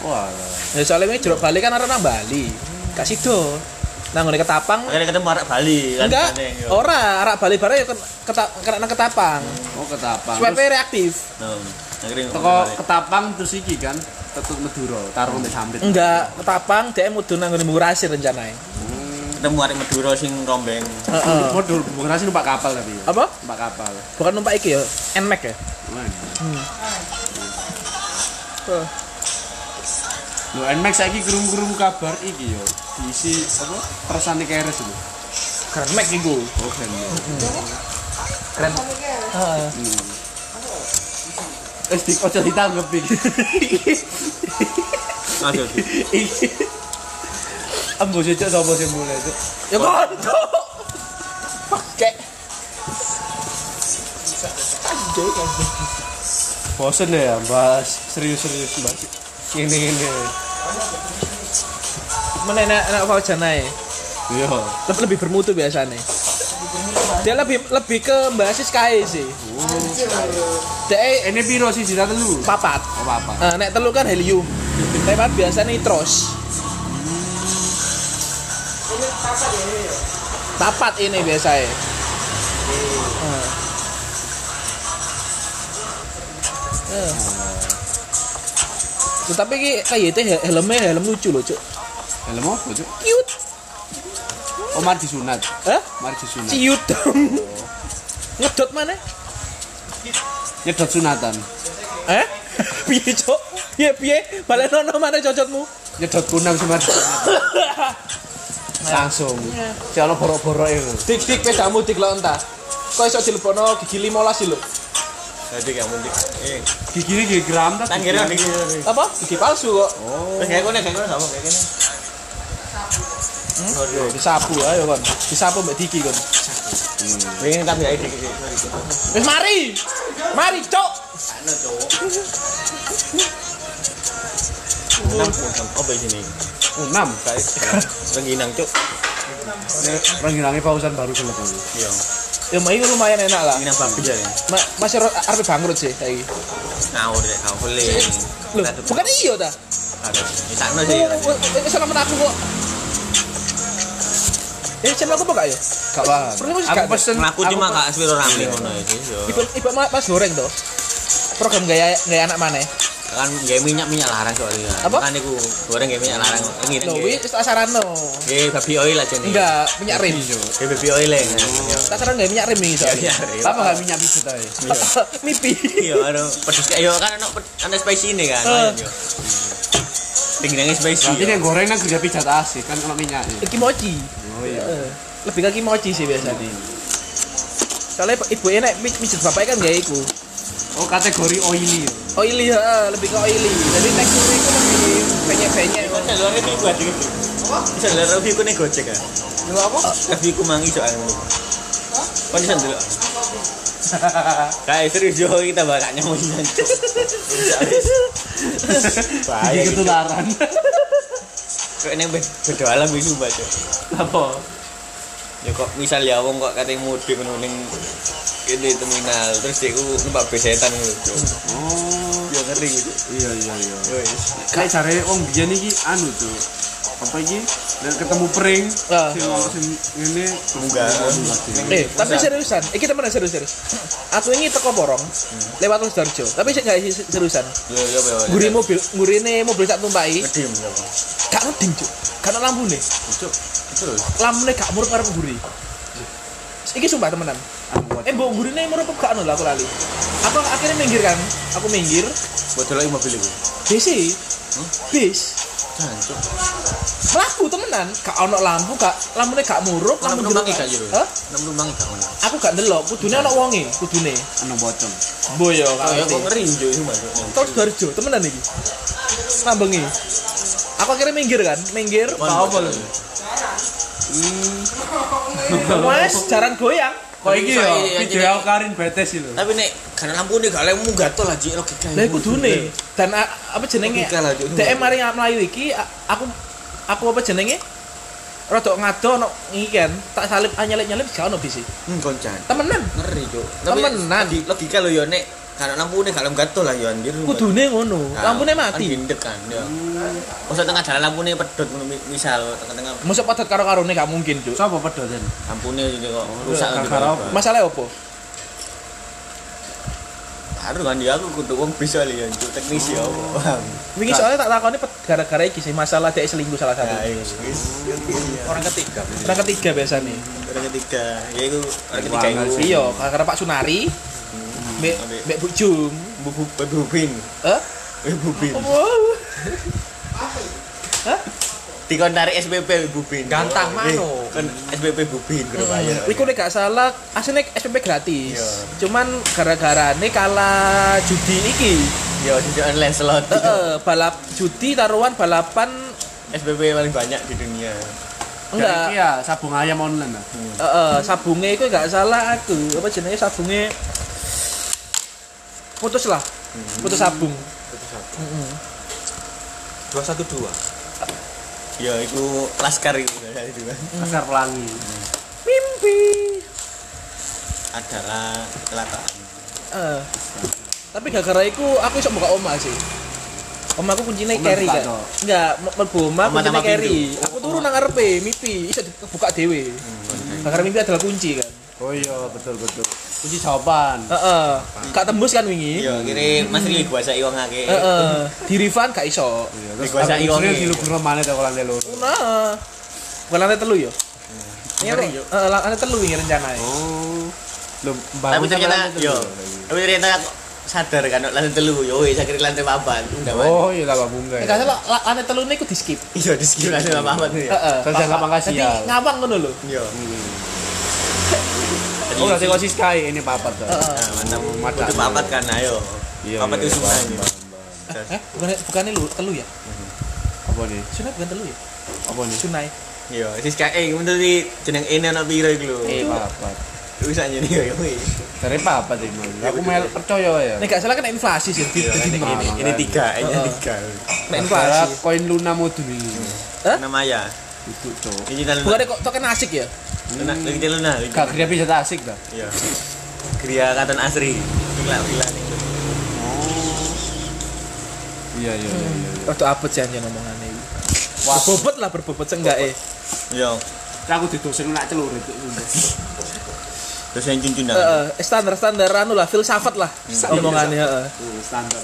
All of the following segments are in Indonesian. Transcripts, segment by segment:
Wah. Ya soalnya ini jeruk Bali kan arah nang Bali. Gak sido. Nang ngene ketapang Akhirnya ketemu arek Bali kan. enggak ora arah Bali bareng ya kena nang ketapang. Oh ketapang. Supaya Terus reaktif. Akhirnya teko ketapang terus iki kan tetep Madura karo mbek sambit. Enggak, ketapang dia mudun nang ngene Murasi rencananya. ketemu arek Madura sing rombeng. Heeh. Modul bukan nasi numpak kapal tapi. ya. Apa? Numpak kapal. Bukan numpak iki ya, Nmax ya. Wah. Tuh. Lho Nmax saiki krungu-krungu kabar iki yo. Diisi apa? Persane keres lho. Keren Max iku. Oh keren. ya. Keren. Heeh. Wis di ojo ditanggepi. Iki. Ambo cocok sapa sing mulai itu? Ya konco. Pakai. Anjay anjay. Bosen ya bahas serius-serius bahas ini-ini. Mana enak enak Fauzan ae. Iya. Lebih, lebih bermutu biasanya. Dia lebih lebih ke basis kae sih. Dia Ini piro sih sisa telu? papat. Oh apa? Nah, nek telu kan helium. Tapi biasa nitros. Papat ini biasanya. Eh. Tetapi ki kayak itu helmnya helm lucu loh, Cuk. Helm apa, Cuk? Cute. Oh, mari disunat. Hah? Mari disunat. Dong. Ngedot mana? Nyedot sunatan. Eh? Piye, Cuk? Piye piye? Balenono mana cocokmu? Nyedot kunang sih mari. Langsung. Si ono borok-borok itu. Dik dik pedamu dik lo entah. Kok iso dilebono gigi 15 lho. Jadi kayak mundik. Eh, Gigi ini gigi gram tak? kan kira dikit. Apa? Gigi palsu kok. Oh. Kayak kono kayak kono sama kayak gini. Yo, disapu ayo kon. Disapu mbak Diki kon. Pengen tapi ae dikit. Wis mari. Mari, Cuk. Ano cowok? Enam enam. Oh di sini. Oh, enam. Kayak rengginang cuk. Rengginangnya pausan baru selesai. Iya. Ya mah ini lumayan enak lah. Rengginang babi ya. Ma masih ro- arep bangkrut sih saiki. Ngawur deh, ngawur le. Loh, bukan iya ta? Ada. Di sana sih. Oh, eh, selamat aku kok. Eh, channel aku apa ya? Gak paham. Aku pesen. Ngaku cuma gak swiro rame ngono iki yo. Ibu ibu ma- Mas goreng tuh. Program gaya gaya anak mana? Kan gaya minyak-minyak larang soalnya. Apa? Kan iku goreng gaya minyak larang. Ini Loh, wis tak sarano. Eh, babi oil aja nih. Enggak, minyak rim. Eh, babi oil ya. Tak sarano gak minyak rim nih soalnya. Iya, iya. Apa gak minyak pijet aja? Mipi. Iya, ano, pedes kayak yo kan ono ana spicy ini kan. Eh. lumayan, yo. Tingginya spicy. Berarti yo. yang goreng nang gede pijat asik kan kalau minyaknya. Kimochi. Oh iya. Eh, Lebih ke kimochi sih biasanya. Soalnya ibu enak mijet bapak kan gak iku. Oh kategori oily. ya? Oily, heeh, lebih ke oily. Jadi teksturnya itu lebih banyak-banyak. Bisa luar itu buat gitu. Bisa luar review ku nih gojek ya. Lu apa? Review ku mangi soalnya ngono. Kok bisa dulu. Kayak serius yo kita bakal. Gigi Bahaya gitu. ketularan. Kok ini beda alam itu baca. Apa? Ya kok misal ya wong kok katanya mudik ngono ning ini terminal terus dia ku numpak besetan ngono. Cuk. Oh. Ya ngeri gitu. Iya iya iya. Kayak cari wong biyen iki anu tuh. Apa iki? Dan ketemu pering. Ah. Sing sing ngene Enggak. Eh, tapi seriusan, iki temen serius serius. Aku ini teko porong lewat Sidoarjo, tapi sih gak seriusan. Yo yo yo. Nguri mobil, ngurine mobil sak tumpai, Ngedim gak ngeding cuk. Karena lampune, Cuk. Terus lampune gak murup arep nguri. Iki sumpah temenan. Eh, mbok ngurine murup apa gak anu lah aku lali. Aku akhirnya minggir kan. Aku minggir, bocor lagi mobil itu. bis sih. Bis. Jancuk. Melaku temenan, gak ono lampu, gak lampune gak murup, lampu jeruk- gak jero? Hah? Enam numpangi gak ngono. Aku gak ndelok, kudune ono wonge, kudune. anu bocong. Boyo, Oh ya kok ngeri njo itu masuk. Kau Sidoarjo, temenan iki. Nambengi. Aku akhirnya minggir kan, minggir. Mau apa lu? Wes, jaran goyang. Kok iki iya, video aku karin betes itu. Tapi nek karena lampu nih gak lemu gatel aja logika. Lah iku dune. Dan a- apa jenenge? Lah. DM mari mlayu iki aku aku apa jenenge? Rodok ngado ono iki kan, tak salip anyelip-nyelip gak ono bisi. Hmm koncan. Temenan. Ngeri, Cuk. Temenan. logi- logika lo yo nek Karena lampu nih kalau gatel lah ya anjir. Kudune ngono. Nah, Lampune Kan mati. gendek kan ya. Masa tengah jalan lampunya pedot ngono, misal tengah-tengah Mosok padat karo karone gak mungkin, Cuk. Sapa pedoten? lampunya jadi kok rusak gara-gara gitu. apa? Masalah opo? Harus kan dia aku kudu wong bisa li ya, Cuk, teknisi ya. Paham. Wingi soalnya tak takoni gara-gara iki sih masalah dia selingkuh salah satu. Ya. Orang ketiga. Orang ketiga biasanya. Orang ketiga, ya itu orang ketiga sih. Iya, gara-gara Pak Sunari, Mbak Ambek- Mbak Bu Jum. Bu Bu Bu Bubin. Eh? Bu Bubin. Wow. Hah? Dikon tarik SPP Bubin. Gantang Eh, mano. Kan SPP Bubin kudu bayar. Iku nek gak salah aslinya SPP gratis. Iya. Cuman gara-gara ini kalah judi iki. Ya, di online slot. Heeh, balap judi taruhan balapan SPP paling banyak di dunia. enggak. Iya, sabung ayam online lah. Heeh, sabunge iku gak salah aku. Apa jenenge sabunge putus lah. Putus sabung. Heeh. 212 Ya, itu laskar itu itu. Laskar pelangi. Mimpi. Adalah kecelakaan. Eh. Tapi gara-gara iku aku iso buka omah sih. Omah aku kuncinya carry kan. Enggak, m- mlebu omah Omah kuncinya carry. Aku turun nang ngarepe, mimpi iso dibuka dhewe. Gara-gara mimpi adalah kunci kan. Oh iya, betul betul. Kunci jawaban. Heeh. Gak tembus kan wingi? Iya, kira Mas Ri kuasa iwang akeh. Heeh. Di refund gak iso. Iya, Terus kuasa iwang Terus iki. dilebur mana kalau lantai loro. Nah. Lantai telu yo. Ngeri, apa? yo. Heeh, lantai telu wingi rencananya. Oh. Loh, Tapi ternyata yo. telu. Tapi ternyata aku sadar kan lantai telu yo wis akhirnya lantai papat. Man. Oh iya lah bunga. Nek gak salah la- lantai telu ini aku di skip. Iya di skip lantai papat ya. Heeh. Terus jangan makasih Jadi ya. ngawang ngono lho. Iya. Oh, kok sih Sky ini papat tuh. Nah, mantap. Mata. Itu papat kan ayo. Iya, Papat iya, itu paham, Eh, bukan bukannya lu telu ya? Apa nih? Sunai bukan telu ya? Apa nih? Sunai. Iya, di skip eh untuk di jeneng ini ana piro iku lho. Eh, papat. Aja nih ya wis. Dari papat ini. Aku mel percaya ya. Nek gak salah kan inflasi sih Iya, ini, ini, tiga, ini tiga. Nek Inflasi. koin Luna modul ini. Hah? Nama ya. Itu cowok. Bukannya kok token asik ya? Luna, lagi Luna. lagi. Gak kira bisa tak asik dah. Iya. Gria Katon Asri. Gila gila nih. Iya iya iya. iya. Waktu apa sih anjir ngomongannya ini? Berbobot lah berbobot seenggak eh. Iya. Aku didosen nak celurit. Terus yang cincin dah. Heeh, standar standar anu lah filsafat lah omongannya heeh. Uh, standar.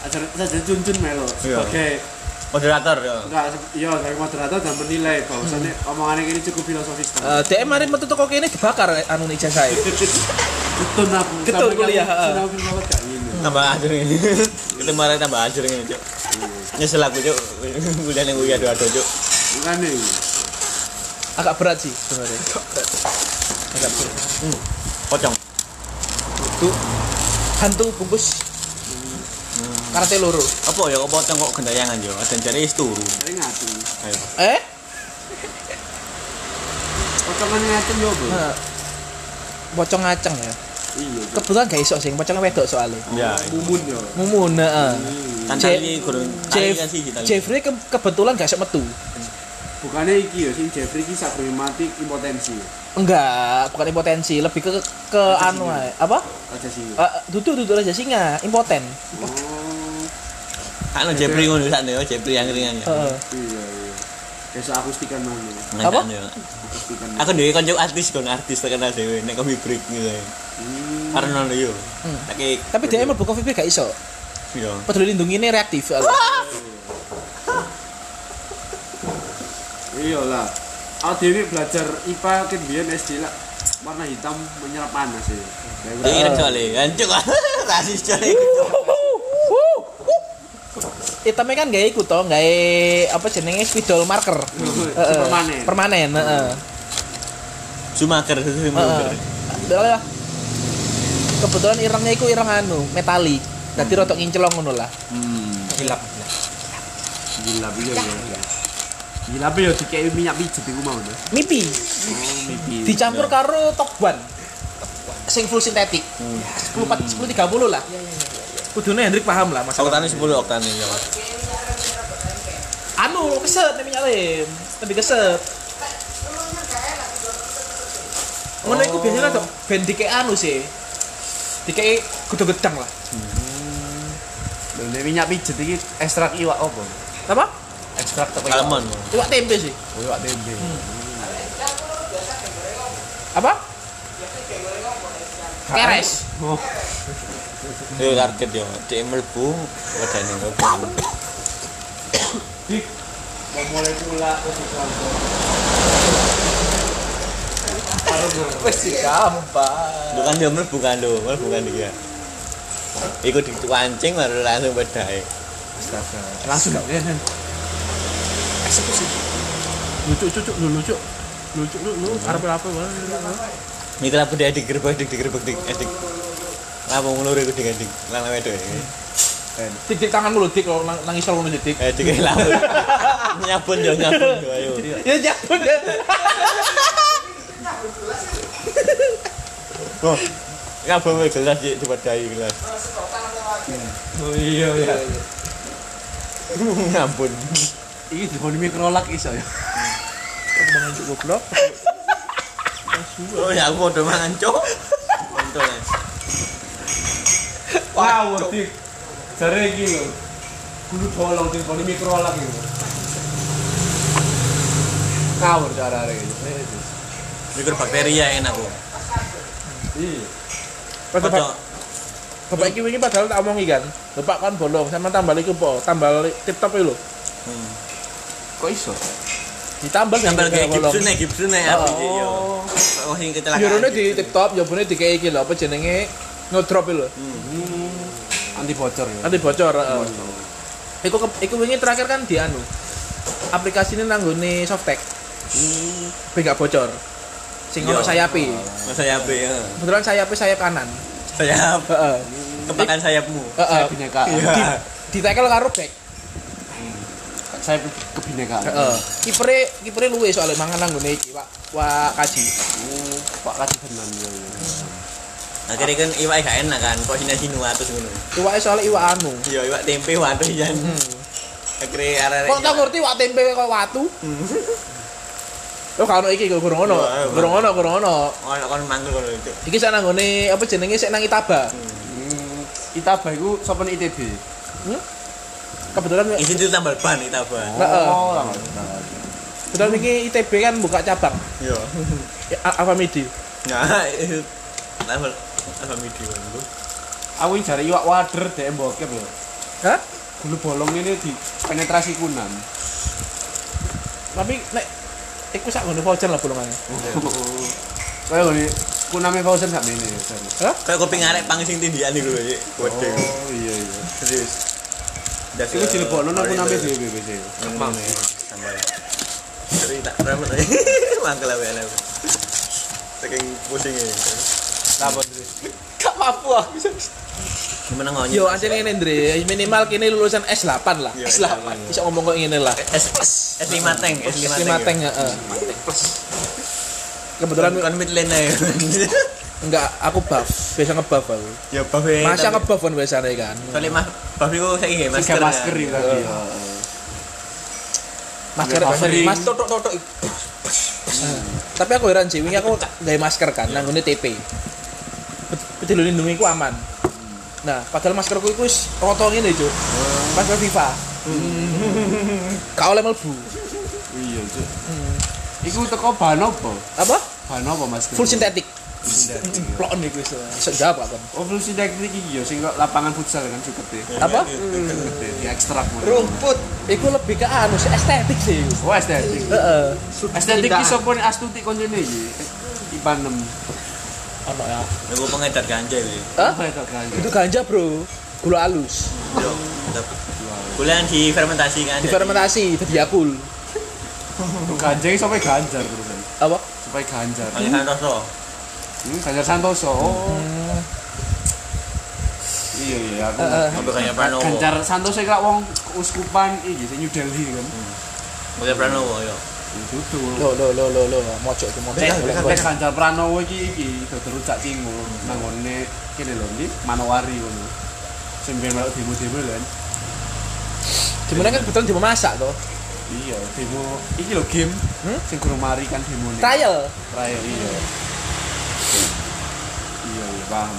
Ajar saja cuncun melo Iya. sebagai Moderator ya. enggak iya sebagai moderator dan menilai bahwasannya omongannya ini cukup filosofis. Eh, DM mari metu toko kene dibakar anu ijazah. Getun aku. Getun Sampai kuliah, heeh. ngene. Tambah ajar ini. Kita marah tambah ajar ini, Cuk. Nyesel aku, Cuk. Kuliah yang gue ado-ado, Cuk. Makanya Agak berat sih sebenarnya. Agak berat. Pocong. Itu hantu bungkus karate loro. Apa ya kok pocong kok gendayangan yo? Ada jare wis turu. dari ngati. Ayo. Eh? Potongan ngati yo, Bro. Nah, Pocong ngaceng ya. Iya. Kebetulan gak iso sih, pocongnya wedok soalnya. Ya. Mumun yo. Mumun, heeh. Kan sih. Jeffrey ke- kebetulan gak iso metu. Bukannya iki yo sing Jeffrey ki sakbumi mati impotensi. Enggak, bukan impotensi, lebih ke ke anu ae. Apa? Aja sih. Eh, duduk duduk aja singa, impoten. Oh. Kan Jeffrey ngono sakne yo, Jeffrey yang ringan ya. Heeh. Iya iya. Besok akustikan mana? Apa? Aku dhewe kanca artis kon artis terkenal dhewe nek kopi break gitu. Hmm. Karena yo. Hmm. Tapi Tapi dia emang buka VIP gak iso. yo. Peduli lindungi ini reaktif. soalnya. Iya lah. Aku dewi belajar IPA kan biyen SD lah warna hitam menyerap panas ya. Rek soalé, anjuk rasis coy. Hitamnya kan gak ikut toh, gak apa jenenge spidol marker. Heeh. Permanen. Permanen, heeh. Sumaker itu Heeh. Kebetulan irangnya itu irang anu, metalik. Dadi rotok nginclong ngono lah. Hmm. Hilap. Gila iya ya. Gila apa ya dikei minyak pijet iku mau. Mipi Oh, mimpi. dicampur karo tokban. Sing full sintetik. 10 10 30 lah. Kudune Hendrik paham lah masalah. Oktane 10 oktane ya. Anu keset nih minyak lem. Lebih keset. Ngono iku biasanya tuh ben dike anu sih. Dikei kudu gedang lah. Lho nek minyak pijet iki ekstrak iwak apa? Apa? Ekstrak apa? Kalmon. Iwak tempe sih. Oh, iwak tempe. Apa? Keres. Oh, Yo target yo. Cek mlebu wedane ngopo. dik. Mau mulai pula kantor. Wes gampang. Lu kan yo mlebu kan lho, mlebu kan dia. Iku dikuancing baru langsung bedai. Astaga. Langsung ya. Eksekusi. Lucu lucu lu lucu. Lucu lu lu arep apa wae. Lah bedai digerebek dik digerebek dik edik. Lah mau ngelur iku dik edik. Lah wedok. Dik dik tanganmu lho dik kalau nang- nangis ngono dik. Eh dik lah. Nyabun yo nyabun yo ayo. Ya deh. Oh. Ngabung wae gelas dik dibedai gelas. Oh iya iya. Ngampun. Iki dikoni mikrolak iso ya. Kembangan cukup goblok. Oh ya aku udah mangan cok. Untuk Wah, dik. Jare iki lho. Kudu bolong dikoni mikrolak iki. Kawur cara iki. mikrobakteri ya enak kok. Iya. Ojo. Bapak iki wingi padahal tak omongi kan. Bapak kan bolong sama tambal iku po, tambal tip top iki lho. Hmm. Kok iso? Ditambal Gambar sampai kayak bolong. Gibson ya, ya Oh. apa yo. Oh sing kecelakaan. Jurune di tip top, jabune dikei iki lho, apa jenenge ngedrop lho. Hmm. Anti bocor ya. Nanti bocor. heeh. Iku iku wingi terakhir kan di anu. Aplikasinya nanggone Softtek. Hmm. Ben gak bocor. Sing ono sayape. Oh, sayap ya. Kebetulan sayape sayap kanan. Sayap. Heeh. Kepakan sayapmu. Heeh. Saya bineka. Iya. Ditekel karo back. Saya kebinekaan. Heeh. Kipere kipere luwe soalnya mangan nanggone iki, Pak. Wak kaji. Oh, Pak kasih tenan ya. ya. Akhirnya kan iwak gak enak kan, kok sini sini atus ngono. Iwake soalnya iwak anu. Iya, iwak tempe waduh jan. Akhirnya arek. Kok tak ngerti wak tempe kok watu? Oh, kalau iki kok kurang ono. Iya, iya, Kurang ono, kurang ono. Ono kon manggil kono itu. Iki sak nanggone apa jenenge sik nang Itaba. Hmm. Itaba iku sapa nih ITB? Hmm? Kebetulan Isi itu tambal ban kita ban. Heeh. Oh, kebetulan iki ITB kan buka cabang. Iya. Ya, A- Alfamidi. Nah, itu tambal apa midi lu. Aku ini jare iwak wader dek bokep lho. Hah? Gulu bolong ini di penetrasi kunan. Tapi nek iku sak ngono voucher lah bolongannya. Kayak kuname Fauzen gak ini ya. serius. Hah? Kayak kuping arek pang sing tindian iku lho. Oh iya iya. Serius. Das Iku dilebokno nang kuname dhewe wis. Emang tambal. Cerita remet aja. Mangkel awe ana. Saking pusing ya. Lapor terus. Gak mampu aku. Gimana ngonyet? Yo anjir ngene Andre, minimal kini lulusan S8 lah. Yo, S8. Bisa ngomong kok ngene lah. S S5 tank, S5 S5 tank. tank heeh. Kebetulan kan mid lane ya. enggak aku buff, biasa ngebuff aku. Ya buff ya. Masa tapi- ngebuff kan biasanya kan. Soalnya mah buff iku saiki nggih masker. Masker masker iki. Iya. Masker buffering. mas totok totok. Tapi aku heran sih, wingi aku gawe masker kan nang ngene TP. Betul lindungi ku aman. Nah, padahal maskerku iku wis roto ngene, Cuk. Masker FIFA. Kau oleh melbu. Iya, Cuk. Iku teko bahan apa? Apa? Bahan apa Mas? Full sintetik. Plok nih wis. Sejawab kan. Oh, full sintetik iki ya sing kok lapangan futsal kan cukup. Apa? Di ekstrak. Rumput. Iku lebih ke anu sih estetik sih. Oh, estetik. Heeh. Estetik sapa nih astuti koncone iki? IPA 6. Ono ya. Aku pengedar ganja iki. Hah? Itu ganja? Itu ganja, Bro. Gula halus. Yo. Kuliah di fermentasi kan. Difermentasi jadi yakul. Ganja sampai ganjar terusan. Apa? Sampai ganjar. Paling santoso. Hmm, ganjar Santoso. Oh. Iya iya aku. Heeh. Ngobrol kayak Pranowo. Ganjar Santoso iki lak wong keuskupan iki sing New Delhi kan. Kayak Pranowo yo. Itu tuh. Lo lo lo lo lo mocok itu mocok. Tes Ganjar Pranowo iki iki dodo rujak cingu nang ngene kene lho iki Manowari ngono. Sing ben melok demo-demo kan. Di mana kan kebetulan di masak toh. Iya, demo iki lho game Hmm? sing kurang mari kan demo Trial. Trial iya. Iya, iya paham.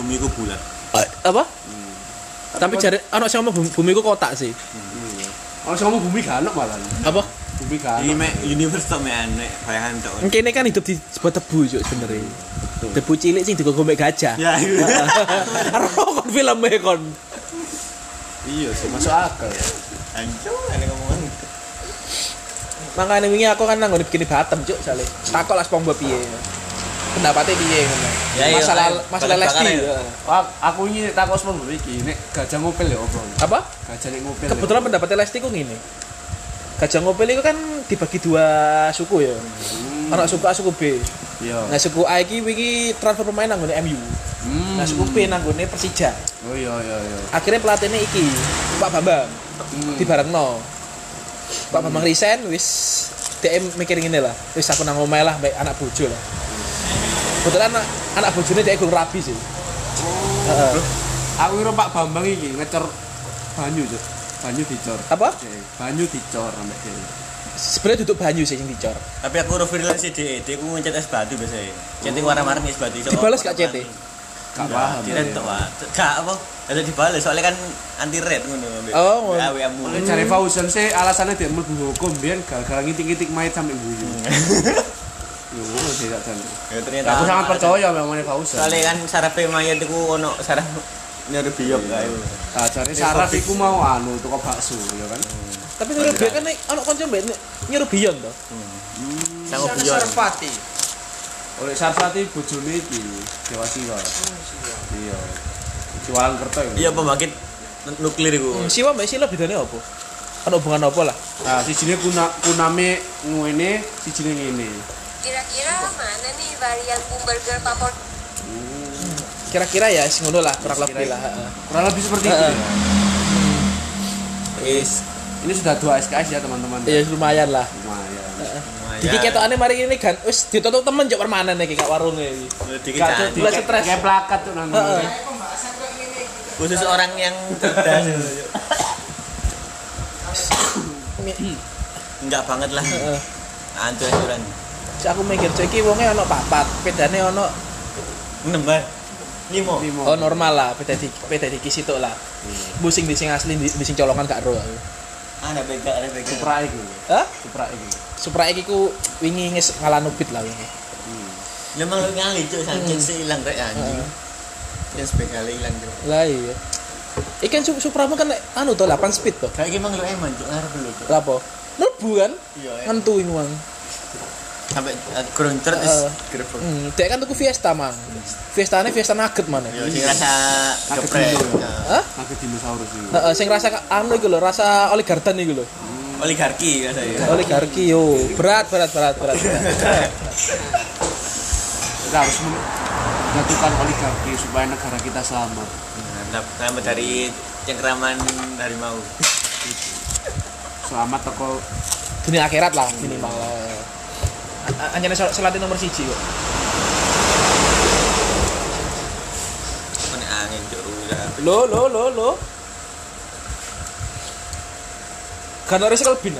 Bumi ku bulat. Apa? Tapi jare ana sing ngomong bumi, ku kotak sih. Oh, sing ngomong bumi gak enak malah. Apa? Bumi gak Ini enak. mek universe tok mek bayangan tok. Kene kan hidup di sebuah tebu juk sebenarnya. Tebu cilik sing digogo mek gajah. Ya iya. Kon filme kon. Iya sih, masuk akal. Anjo ane ngomongan. Makanya wingi aku kan nang bikin Batam cuk sale. Takok lah SpongeBob piye. Pendapatnya piye ngono. Ya, iya, masalah ayo, masalah Lesti. ya. Wah, aku ini takut semua iki nek gajah ngopel ya opo. Apa? Gajah nek ngopel. ya. Kebetulan pendapatnya Lesti ku ngene. Gajah ngopel itu kan dibagi dua suku ya. Hmm. Anak suku A suku B. Iya. Nah suku A iki wingi transfer pemain nang nggone MU. Hmm. Nah suku B nang nggone Persija. Oh iya iya iya. Akhirnya pelatihnya iki Pak Bambang Hmm. dibarengno. Pak Bambang resign wis DM mikir ngene lah. Wis aku nang omahe lah mbek anak bojo lah. Kebetulan anak, anak bojone dia gurung rabi sih. Heeh. Aku kira Pak Bambang iki ngecor banyu, Cuk. Banyu dicor. Apa? Banyu dicor sampe dhewe. Sebenarnya duduk banyu sih yang dicor. Tapi aku ro freelance DE, DE ku ngecat es batu biasanya. Ceting warna-warni es batu iso. Dibales gak CT? Gak paham. Tidak tok, Pak. Gak apa? Ada dibales soalnya kan anti red ngono. Oh, ngono. Oleh cari Fauzan sih alasannya dia mlebu hukum biyen gara-gara ngitik-ngitik mayat sampe guyu. Ngono tak jane. Ya ternyata. Aku sangat percaya memangnya Fauzan. Soalnya kan sarape mayat iku ono saraf nyari biok kae. Nah, cari saraf iku mau anu tuku bakso ya kan. Tapi nyuruh biar kan anak kanca mbek nyuruh biyon to. Sango biok. Sarpati. Oleh Sarfati bojone iki Dewa Siwa. Iya. Siwalan kerto ya. Iya pembangkit nuklir iku. Hmm, Siwa mbek Sila bedane apa? Ana hubungan apa lah? Nah, sijine kuna kuname ngene, sijine ngene. Kira-kira mana nih varian burger favorit? Kira-kira ya sing ngono lah, kurang lebih lah. heeh. Kurang lebih seperti itu. Ya. Wis Ini sudah dua SKS ya teman-teman. Ya lumayan lah. Lumayan. Jadi ketokane mari ini kan wis ditutup temen juk permanen iki kak warunge iki. Dikit tuh, cantik. Stres. Kayak plakat tuh. Heeh. Khusus orang yang cerdas. Enggak banget lah. Heeh. Cek aku mikir cek iki wonge ana papat, pedane ana Nembah. Limo. Limo. oh normal lah, beda di beda di situ lah. Busing di sing asli di sing colongan gak ro. aku. Ada bega, ada bega. Supra iki. Hah? Supra iki. Supra iki ku wingi nges ngalanubit lah wingi. Memang lu ngali cuy, saking Hmm. sih hilang rek anjing. Ya sepekali hilang cuy. Lah iya. Ikan Su- Supra mah kan anu to 8 speed to. Kayak gimana lu eman cuy, ngarep lu cuy. Lah apa? Mlebu kan? Iya, em. Ngentu ini mang. Sampai uh, kurang Heeh. is grebek. Hmm, dek kan tuku Fiesta mang. Fiesta ini Fiesta nugget mana? Yo sing rasa Agak geprek. dulu. Hah? Aku dinosaurus iki. Heeh, sing rasa anu iku lho, rasa oligardan iku lho. Oligarki rasa ya. Oligarki yo. Berat, berat, berat, berat. berat. Kita harus menjatuhkan oligarki supaya negara kita selamat. Nah, Nama dari cengkraman harimau. Selamat toko Dunia akhirat lah minimal. Anjane selati nomor siji kok. Angin. Lo lo lo lo. Kan harus bin.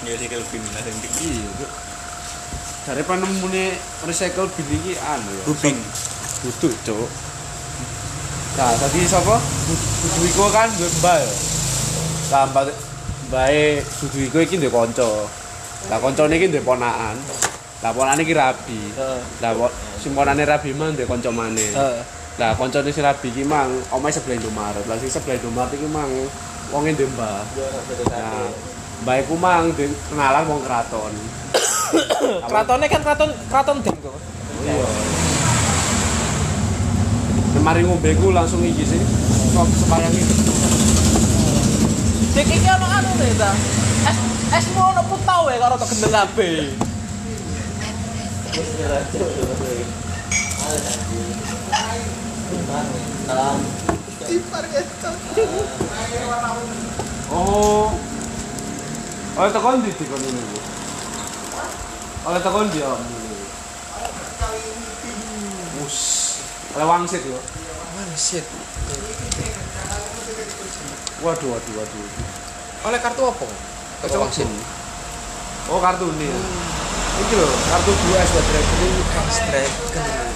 Ya sih kalau bin lah sing iya. Cuk. Dari penemune recycle bin iki anu ya. Bupin. Butuh, Cuk. Nah, tadi sapa? Dudu iku kan duwe mbah ya. Lah mbah mbahe dudu iku iki duwe kanca. Lah kancane iki duwe ponakan. Lah ponakane iki rabi. Lah po- sing ponakane rabi mang duwe kanca maneh. Lah kancane si rabi iki mang omahe sebelah Indomaret. Lah sing sebelah Indomaret iki mang wonge duwe mbah. Nah, mbah iku mang kenalan wong keraton. Keratonnya kan keraton keraton dem kok. Iya. Mari ngombe ku langsung iki sih. Kok sembayang iki. Dik iki ono anu ta. Es mau ono putau ya karo tok gendeng kabeh. Oh. Oleh tekan di dikon ini. Oleh tekan di om. Us. Oleh wangsit yo. Shit. Waduh waduh waduh. Oleh kartu apa? Vaksin. Oh kartu nih. Iki lho, kartu 2 S buat Dragon. Dragon.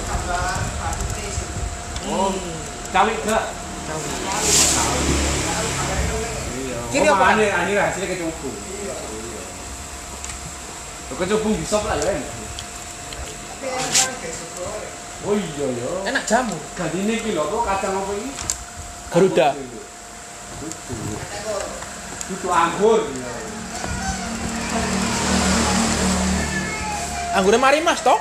Oh, cawik gak? Kiri oh, apa? Aneh, aneh hasilnya kecupu. Lo kecupu lah ya. Oh iya ya. Enak jamu. Jadi ini iki lho, kok kacang apa ini? Garuda. Dudu. Dudu anggur. Anggurnya mari mas toh?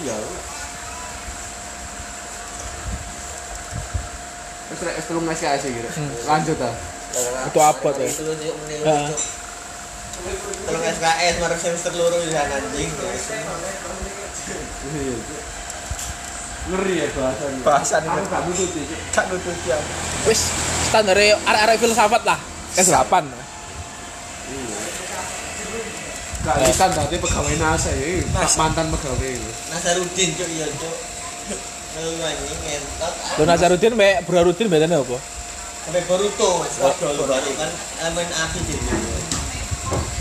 Iya. Rek wis telung nasi aja gitu. Lanjut ah. Itu apa tuh? Kalau SKS baru semester loro ya anjing. Iya. Ngeri ya. Bahasanya. Aku gak butuh sih. Cak nutut ya. Wis standarnya arek-arek filsafat lah. S8. Gak bisa tadi pegawai NASA ya. Pak mantan pegawai itu. Nasarudin cuk iya cuk. Lalu anjing ngentot. Lo Nazarudin mbak Burhanuddin bedanya apa? Sampai Boruto, waduh baru kan elemen api sih.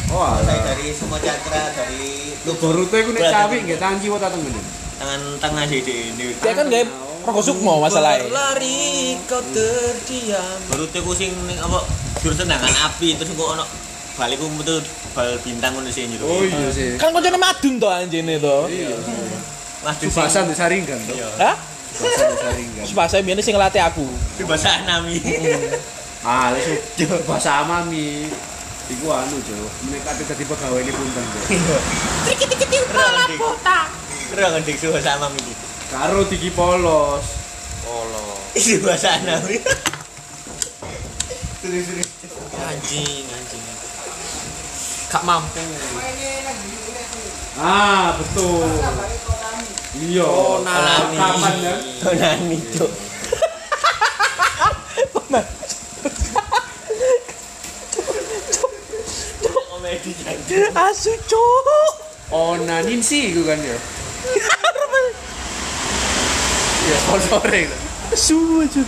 Oh Mulai alah. dari semua cakra dari Lu baru tuh aku nek cawi nggak tangan kiwa tateng ngene. tangan tengah sih di ini. Dia kan gak rokok sukmo masalahnya. Berlari kau terdiam. Baru tuh sing ning apa jurusan dengan api terus kok ono baliku metu bal bintang ngono sih njero. Oh iya sih. Kan koncone madun toh anjene toh. Iya. Mas Subasan disaringkan tuh. Iya. Hah? Subasan disaringkan. Supaya saya biasanya sing ngelatih aku. Di bahasa nami. Ah, itu bahasa amami. Iku anu, Cuk. Mereka ada dadi pegawai ini punten, Cuk. Keren kan dik bahasa nami iki. Karo diki polos. Isi bahasa nami. Anjing, anjing. Gak mampu. Ah, betul. Iya. Oh, nani. Kapan ya? Oh, nani, Cuk. Asu cuk. Oh, nanin sih iku kan ya. Ya, sponsoring. Asu aja.